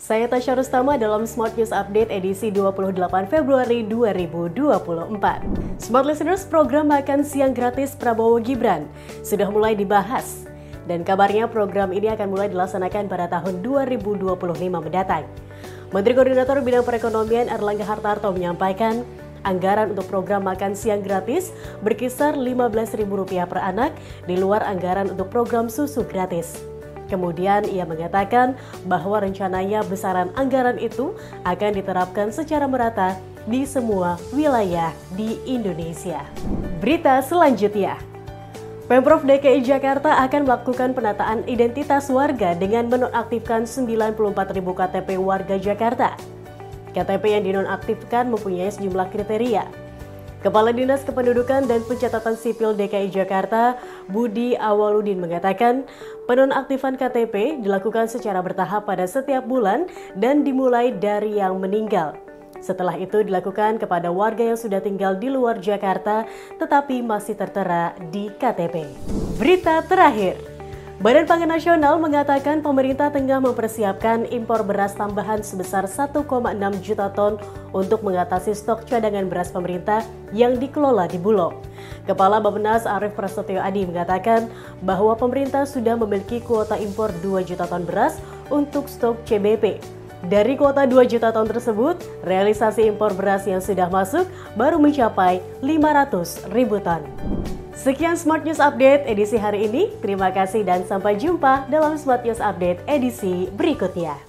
Saya Tasya Rustama dalam Smart News Update edisi 28 Februari 2024. Smart Listeners, program makan siang gratis Prabowo Gibran sudah mulai dibahas. Dan kabarnya program ini akan mulai dilaksanakan pada tahun 2025 mendatang. Menteri Koordinator Bidang Perekonomian Erlangga Hartarto menyampaikan, anggaran untuk program makan siang gratis berkisar Rp15.000 per anak di luar anggaran untuk program susu gratis. Kemudian ia mengatakan bahwa rencananya besaran anggaran itu akan diterapkan secara merata di semua wilayah di Indonesia. Berita selanjutnya. Pemprov DKI Jakarta akan melakukan penataan identitas warga dengan menonaktifkan 94.000 KTP warga Jakarta. KTP yang dinonaktifkan mempunyai sejumlah kriteria, Kepala Dinas Kependudukan dan Pencatatan Sipil DKI Jakarta, Budi Awaludin mengatakan, penonaktifan KTP dilakukan secara bertahap pada setiap bulan dan dimulai dari yang meninggal. Setelah itu dilakukan kepada warga yang sudah tinggal di luar Jakarta tetapi masih tertera di KTP. Berita terakhir. Badan Pangan Nasional mengatakan pemerintah tengah mempersiapkan impor beras tambahan sebesar 1,6 juta ton untuk mengatasi stok cadangan beras pemerintah yang dikelola di Bulog. Kepala Bappenas Arief Prasetyo Adi mengatakan bahwa pemerintah sudah memiliki kuota impor 2 juta ton beras untuk stok CBP. Dari kuota 2 juta ton tersebut, realisasi impor beras yang sudah masuk baru mencapai 500 ribu ton. Sekian Smart News Update edisi hari ini. Terima kasih dan sampai jumpa dalam Smart News Update edisi berikutnya.